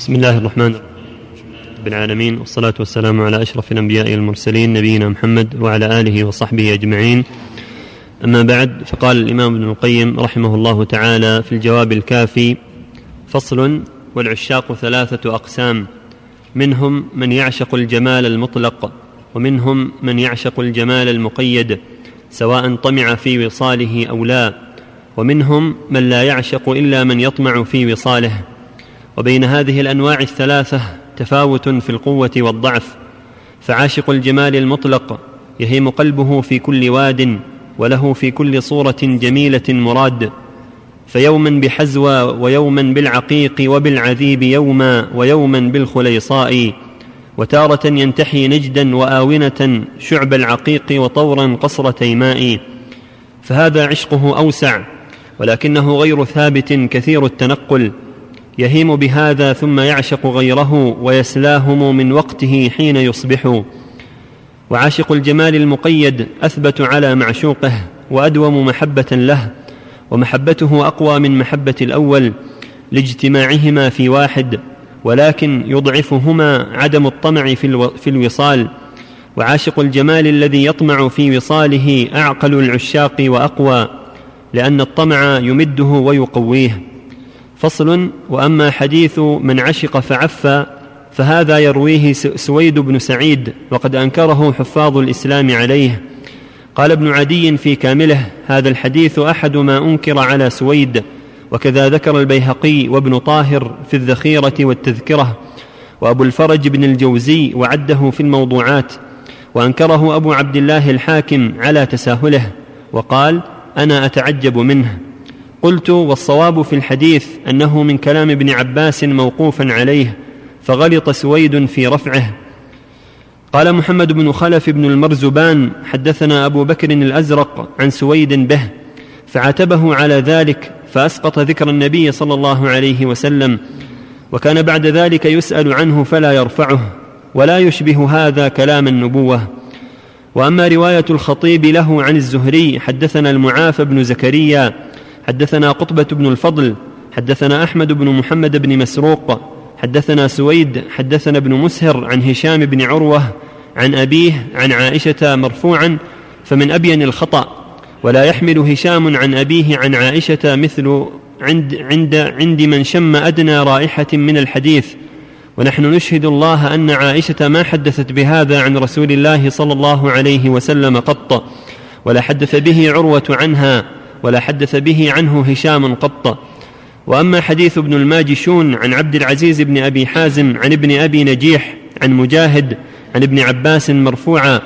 بسم الله الرحمن الرحيم. رب العالمين والصلاة والسلام على أشرف الأنبياء والمرسلين نبينا محمد وعلى آله وصحبه أجمعين. أما بعد فقال الإمام ابن القيم رحمه الله تعالى في الجواب الكافي فصل والعشاق ثلاثة أقسام منهم من يعشق الجمال المطلق ومنهم من يعشق الجمال المقيد سواء طمع في وصاله أو لا ومنهم من لا يعشق إلا من يطمع في وصاله. وبين هذه الأنواع الثلاثة تفاوت في القوة والضعف فعاشق الجمال المطلق يهيم قلبه في كل واد وله في كل صورة جميلة مراد فيوما بحزوى ويوما بالعقيق وبالعذيب يوما ويوما بالخليصاء وتارة ينتحي نجدا وآونة شعب العقيق وطورا قصر تيماء فهذا عشقه أوسع ولكنه غير ثابت كثير التنقل يهيم بهذا ثم يعشق غيره ويسلاهم من وقته حين يصبح. وعاشق الجمال المقيد أثبت على معشوقه وأدوم محبة له ومحبته أقوى من محبة الأول لاجتماعهما في واحد ولكن يضعفهما عدم الطمع في الوصال. وعاشق الجمال الذي يطمع في وصاله أعقل العشاق وأقوى لأن الطمع يمده ويقويه. فصل وأما حديث من عشق فعفى فهذا يرويه سويد بن سعيد وقد أنكره حفاظ الإسلام عليه. قال ابن عدي في كامله هذا الحديث أحد ما أنكر على سويد وكذا ذكر البيهقي وابن طاهر في الذخيرة والتذكرة. وأبو الفرج بن الجوزي وعده في الموضوعات وأنكره أبو عبد الله الحاكم على تساهله وقال أنا أتعجب منه. قلت والصواب في الحديث أنه من كلام ابن عباس موقوفا عليه فغلط سويد في رفعه. قال محمد بن خلف بن المرزبان حدثنا أبو بكر الأزرق عن سويد به فعاتبه على ذلك فأسقط ذكر النبي صلى الله عليه وسلم وكان بعد ذلك يسأل عنه فلا يرفعه ولا يشبه هذا كلام النبوة. وأما رواية الخطيب له عن الزهري حدثنا المعافى بن زكريا حدثنا قطبة بن الفضل حدثنا أحمد بن محمد بن مسروق حدثنا سويد حدثنا ابن مسهر عن هشام بن عروة عن أبيه عن عائشة مرفوعا فمن أبين الخطأ ولا يحمل هشام عن أبيه عن عائشة مثل عند عند عند من شم أدنى رائحة من الحديث. ونحن نشهد الله أن عائشة ما حدثت بهذا عن رسول الله صلى الله عليه وسلم قط ولا حدث به عروة عنها. ولا حدث به عنه هشام قط. وأما حديث ابن الماجشون عن عبد العزيز بن أبي حازم عن ابن أبي نجيح عن مجاهد عن ابن عباس مرفوعا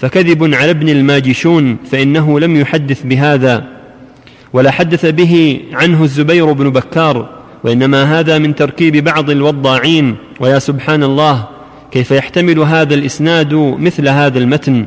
فكذب على ابن الماجشون فإنه لم يحدث بهذا. ولا حدث به عنه الزبير بن بكار وإنما هذا من تركيب بعض الوضاعين. ويا سبحان الله كيف يحتمل هذا الإسناد مثل هذا المتن؟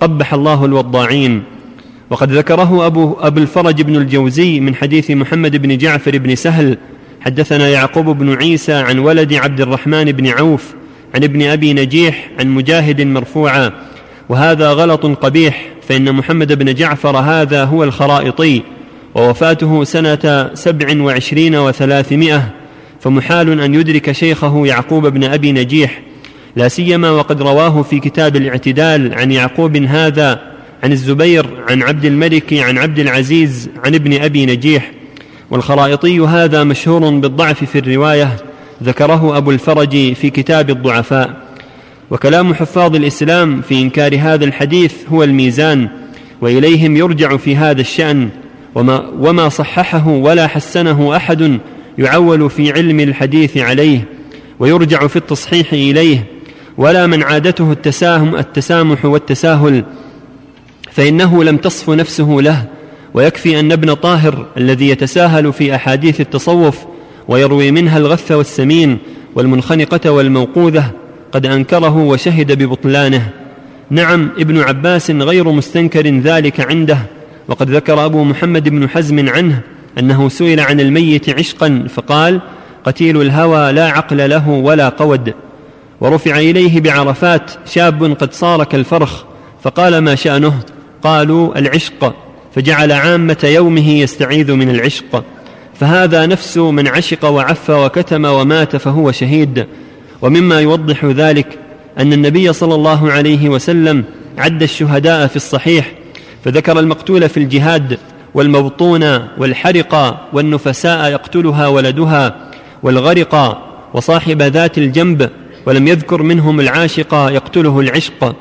قبح الله الوضاعين. وقد ذكره أبو, أبو الفرج بن الجوزي من حديث محمد بن جعفر بن سهل حدثنا يعقوب بن عيسى عن ولد عبد الرحمن بن عوف عن ابن أبي نجيح عن مجاهد مرفوعا وهذا غلط قبيح فإن محمد بن جعفر هذا هو الخرائطي ووفاته سنة سبع وعشرين وثلاثمائة فمحال أن يدرك شيخه يعقوب بن أبي نجيح لا سيما وقد رواه في كتاب الاعتدال عن يعقوب هذا عن الزبير عن عبد الملك عن عبد العزيز عن ابن أبي نجيح. والخرائطي هذا مشهور بالضعف في الرواية ذكره أبو الفرج في كتاب الضعفاء. وكلام حفاظ الإسلام في إنكار هذا الحديث هو الميزان وإليهم يرجع في هذا الشأن. وما, وما صححه ولا حسنه أحد يعول في علم الحديث عليه ويرجع في التصحيح إليه. ولا من عادته التساهم التسامح والتساهل. فإنه لم تصف نفسه له ويكفي أن ابن طاهر الذي يتساهل في أحاديث التصوف ويروي منها الغث والسمين والمنخنقة والموقوذة قد أنكره وشهد ببطلانه. نعم ابن عباس غير مستنكر ذلك عنده وقد ذكر أبو محمد بن حزم عنه أنه سئل عن الميت عشقا فقال قتيل الهوى لا عقل له ولا قود ورفع إليه بعرفات شاب قد صار كالفرخ فقال ما شأنه؟ قالوا العشق فجعل عامة يومه يستعيذ من العشق. فهذا نفس من عشق وعف وكتم ومات فهو شهيد. ومما يوضح ذلك أن النبي صلى الله عليه وسلم عد الشهداء في الصحيح فذكر المقتول في الجهاد والمبطون والحرق والنفساء يقتلها ولدها والغرق وصاحب ذات الجنب ولم يذكر منهم العاشق يقتله العشق.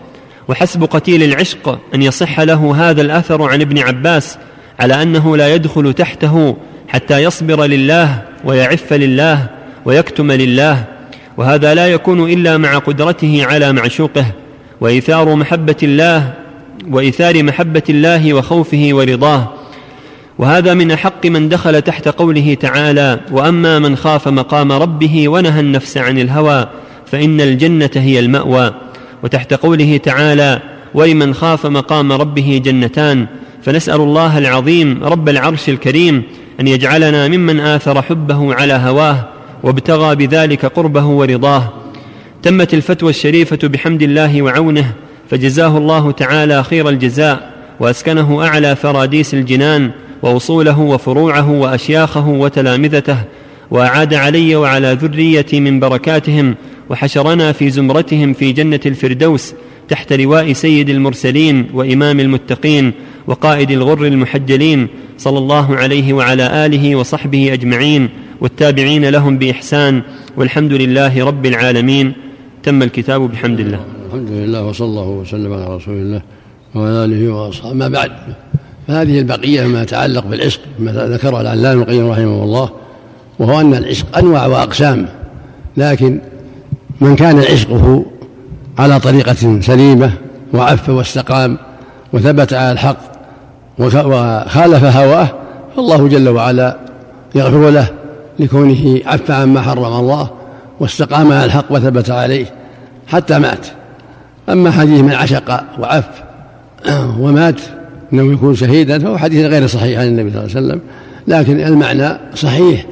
وحسب قتيل العشق أن يصح له هذا الأثر عن ابن عباس على أنه لا يدخل تحته حتى يصبر لله ويعف لله ويكتم لله وهذا لا يكون إلا مع قدرته على معشوقه وإيثار محبة الله وإيثار محبة الله وخوفه ورضاه. وهذا من أحق من دخل تحت قوله تعالى وأما من خاف مقام ربه ونهى النفس عن الهوى فإن الجنة هي المأوى. وتحت قوله تعالى ولمن خاف مقام ربه جنتان فنسال الله العظيم رب العرش الكريم ان يجعلنا ممن اثر حبه على هواه وابتغى بذلك قربه ورضاه تمت الفتوى الشريفه بحمد الله وعونه فجزاه الله تعالى خير الجزاء واسكنه اعلى فراديس الجنان واصوله وفروعه واشياخه وتلامذته واعاد علي وعلى ذريتي من بركاتهم وحشرنا في زمرتهم في جنة الفردوس تحت لواء سيد المرسلين وإمام المتقين وقائد الغر المحجلين صلى الله عليه وعلى آله وصحبه أجمعين والتابعين لهم بإحسان والحمد لله رب العالمين. تم الكتاب بحمد الله. الحمد لله وصلى الله وسلم على رسول الله وعلى آله وأصحابه. ما بعد فهذه البقية ما يتعلق بالعشق ما ذكره العلامة القيم رحمه الله وهو أن العشق أنواع وأقسام لكن من كان عشقه على طريقة سليمة وعف واستقام وثبت على الحق وخالف هواه فالله جل وعلا يغفر له لكونه عف عما حرم الله واستقام على الحق وثبت عليه حتى مات. أما حديث من عشق وعف ومات إنه يكون شهيدا فهو حديث غير صحيح عن النبي صلى الله عليه وسلم. لكن المعنى صحيح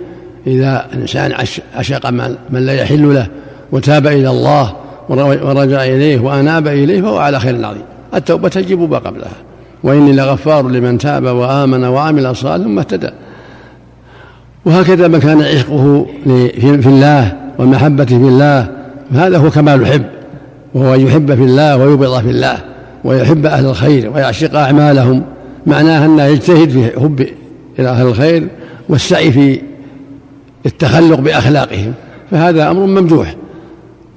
إذا الانسان عشق من لا يحل له. وتاب إلى الله ورجع إليه وأناب إليه فهو على خير عظيم. التوبة تجب ما قبلها. وإني لغفار لمن تاب وآمن وعمل صالحا ثم اهتدى. وهكذا من كان عشقه في الله ومحبته في الله هذا هو كمال الحب. وهو أن يحب في الله ويبغض في الله ويحب أهل الخير ويعشق أعمالهم. معناها أنه يجتهد في حب إلى أهل الخير والسعي في التخلق بأخلاقهم. فهذا أمر ممدوح.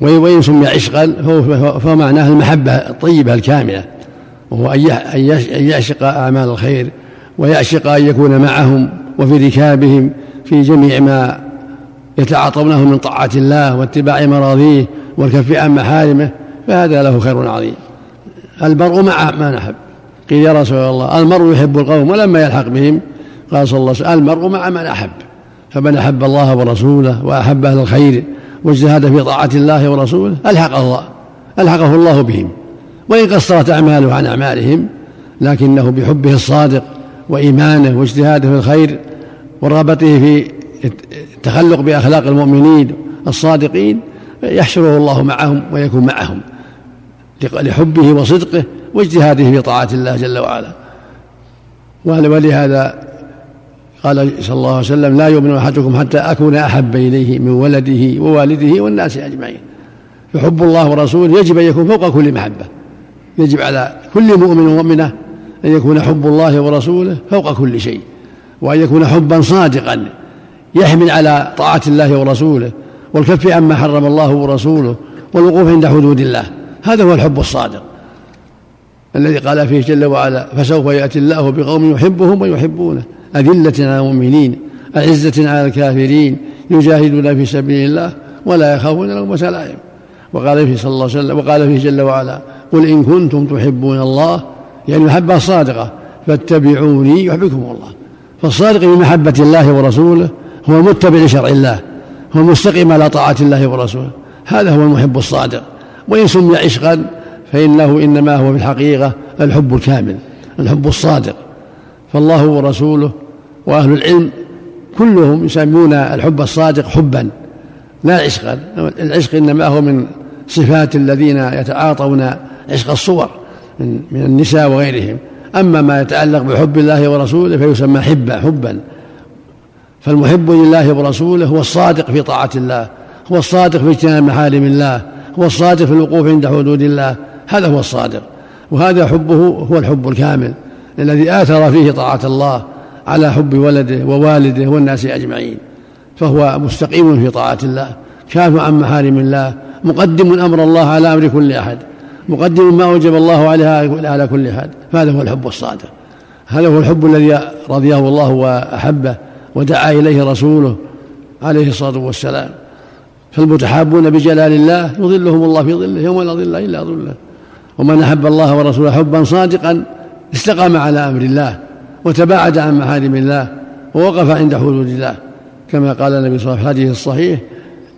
وإن سمي عشقا فهو معناه المحبة الطيبة الكاملة وهو أن يعشق أعمال الخير ويعشق أن يكون معهم وفي ركابهم في جميع ما يتعاطونه من طاعة الله واتباع مراضيه والكف عن محارمه فهذا له خير عظيم. المرء مع من أحب قيل يا رسول الله المرء يحب القوم ولما يلحق بهم قال صلى الله عليه وسلم المرء مع من أحب. فمن أحب الله ورسوله وأحب أهل الخير واجتهد في طاعة الله ورسوله ألحقه الله ألحقه الله بهم. وإن قصرت أعماله عن أعمالهم لكنه بحبه الصادق وإيمانه واجتهاده في الخير ورغبته في التخلق بأخلاق المؤمنين الصادقين يحشره الله معهم ويكون معهم لحبه وصدقه واجتهاده في طاعة الله جل وعلا. ولهذا قال صلى الله عليه وسلم لا يؤمن أحدكم حتى أكون أحب إليه من ولده ووالده والناس أجمعين. فحب الله ورسوله يجب أن يكون فوق كل محبة. يجب على كل مؤمن ومؤمنة أن يكون حب الله ورسوله فوق كل شيء وأن يكون حبا صادقا يحمل على طاعة الله ورسوله والكف عما حرم الله ورسوله والوقوف عند حدود الله. هذا هو الحب الصادق. الذي قال فيه جل وعلا فسوف يأتي الله بقوم يحبهم ويحبونه. أذلة على المؤمنين أعزة على الكافرين يجاهدون في سبيل الله ولا يخافون لومة لائم وقال فيه صلى الله عليه وسلم وقال فيه جل وعلا قل إن كنتم تحبون الله يعني محبة صادقة فاتبعوني يحبكم الله. فالصادق بمحبة الله ورسوله هو المتبع لشرع الله هو المستقيم على طاعة الله ورسوله. هذا هو المحب الصادق. وإن سمي عشقا فإنه إنما هو في الحقيقة الحب الكامل الحب الصادق. فالله ورسوله وأهل العلم كلهم يسمون الحب الصادق حبا لا عشقا العشق إنما هو من صفات الذين يتعاطون عشق الصور من, من النساء وغيرهم. أما ما يتعلق بحب الله ورسوله فيسمى حبا حبا. فالمحب لله ورسوله هو الصادق في طاعة الله هو الصادق في اجتناب محارم الله هو الصادق في الوقوف عند حدود الله هذا هو الصادق. وهذا حبه هو الحب الكامل. الذي آثر فيه طاعة الله على حب ولده ووالده والناس أجمعين. فهو مستقيم في طاعة الله كاف عن محارم الله مقدم أمر الله على أمر كل أحد مقدم ما أوجب الله عليها على كل أحد. فهذا هو الحب الصادق. هذا هو الحب الذي رضيه الله وأحبه ودعا إليه رسوله عليه الصلاة والسلام. فالمتحابون بجلال الله يظلهم الله في ظله يوم لا ظل إلا ظله. ومن أحب الله ورسوله حبا صادقا استقام على أمر الله وتباعد عن محارم الله ووقف عند حدود الله. كما قال النبي صلى الله عليه وسلم في الحديث الصحيح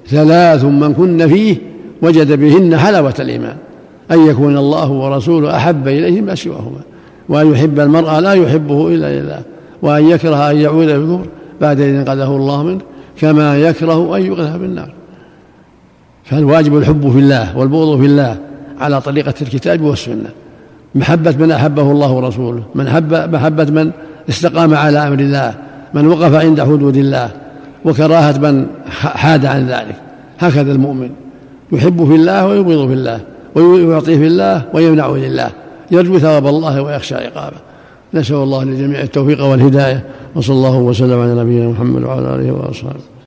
ثلاث من كن فيه وجد بهن حلاوة الإيمان. أن يكون الله ورسوله أحب إليه ما سواهما. وأن يحب المرأة لا يحبه إلا لله. وأن يكره أن يعود في الكفر بعد إذ انقذه الله منه كما يكره أن يقذف بالنار فالواجب الحب في الله والبغض في الله على طريقة الكتاب والسنة. محبة من أحبه الله ورسوله من حب محبة من استقام على أمر الله من وقف عند حدود الله وكراهة من حاد عن ذلك. هكذا المؤمن. يحب في الله ويبغض في الله ويعطي في الله ويمنع لله يرجو ثواب الله ويخشى عقابه. نسأل الله للجميع التوفيق والهداية وصلى الله وسلم على نبينا محمد وعلى آله وأصحابه.